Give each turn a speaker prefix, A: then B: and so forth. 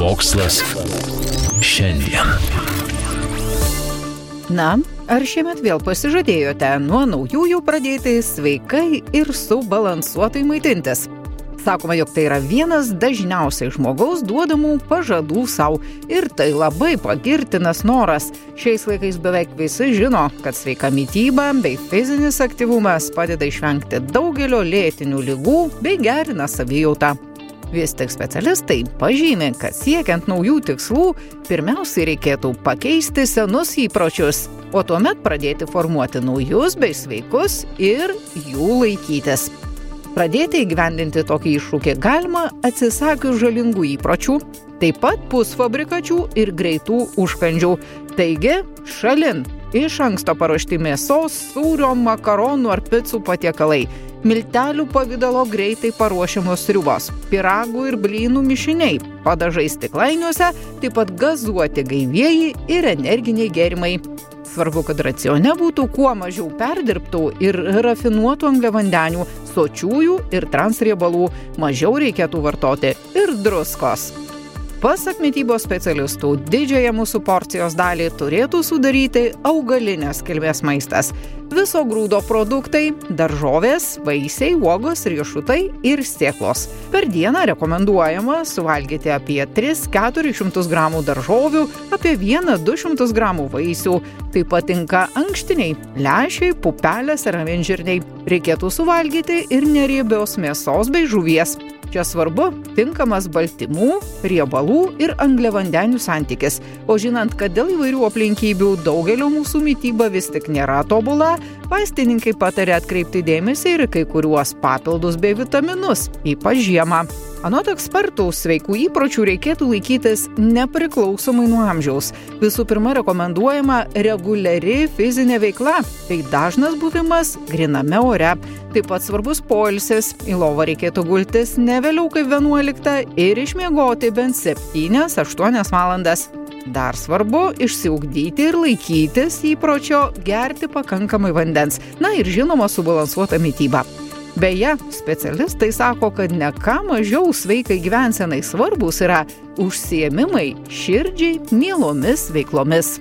A: Mokslas šiandien.
B: Na, ar šiemet vėl pasižadėjote nuo naujųjų pradėti sveikai ir subalansuotai maitintis? Sakoma, jog tai yra vienas dažniausiai žmogaus duodamų pažadų savo ir tai labai pagirtinas noras. Šiais laikais beveik visi žino, kad sveika mytyba bei fizinis aktyvumas padeda išvengti daugelio lėtinių lygų bei gerina savijautą. Vis tik specialistai pažymė, kad siekiant naujų tikslų, pirmiausiai reikėtų pakeisti senus įpročius, o tuomet pradėti formuoti naujus bei sveikus ir jų laikytis. Pradėti įgyvendinti tokį iššūkį galima atsisakius žalingų įpročių, taip pat pusfabrikačių ir greitų užkandžių. Taigi, šalin iš anksto paruošti mėsos, sūrio, makaronų ar picų patiekalai, miltelių pavydalo greitai paruošiamos sriubos, piragų ir blynų mišiniai, padažai stiklainiuose, taip pat gazuoti gaivieji ir energiniai gėrimai. Svarbu, kad racione būtų kuo mažiau perdirbtų ir rafinuotų angliavandenių, sočiųjų ir transriebalų, mažiau reikėtų vartoti ir druskos. Pasak mytybos specialistų, didžiąją mūsų porcijos dalį turėtų sudaryti augalinės kilmės maistas. Viso grūdo produktai - daržovės, vaisiai, uogos, riešutai ir sėklos. Per dieną rekomenduojama suvalgyti apie 3-400 gramų daržovių, apie 1-200 gramų vaisių. Taip pat tinka ankštiniai, lešiai, pupelės ar avinžirniai. Reikėtų suvalgyti ir neriebios mėsos bei žuvies. Čia svarbu tinkamas baltymų, riebalų ir angliavandenių santykis. O žinant, kad dėl įvairių aplinkybių daugelio mūsų mytyba vis tik nėra tobula, vaistininkai patarė atkreipti dėmesį ir kai kuriuos papildus bei vitaminus, ypač žiemą. Anot ekspertų, sveikų įpročių reikėtų laikytis nepriklausomai nuo amžiaus. Visų pirma, rekomenduojama reguliari fizinė veikla, tai dažnas buvimas griname ore. Taip pat svarbus poilsis, į lovą reikėtų gultis ne vėliau kaip 11 ir išmiegoti bent 7-8 valandas. Dar svarbu išsiugdyti ir laikytis įpročio gerti pakankamai vandens, na ir žinoma subalansuota mytyba. Beje, specialistai sako, kad ne ką mažiau sveikai gyvensenai svarbus yra užsiemimai širdžiai mielomis veiklomis.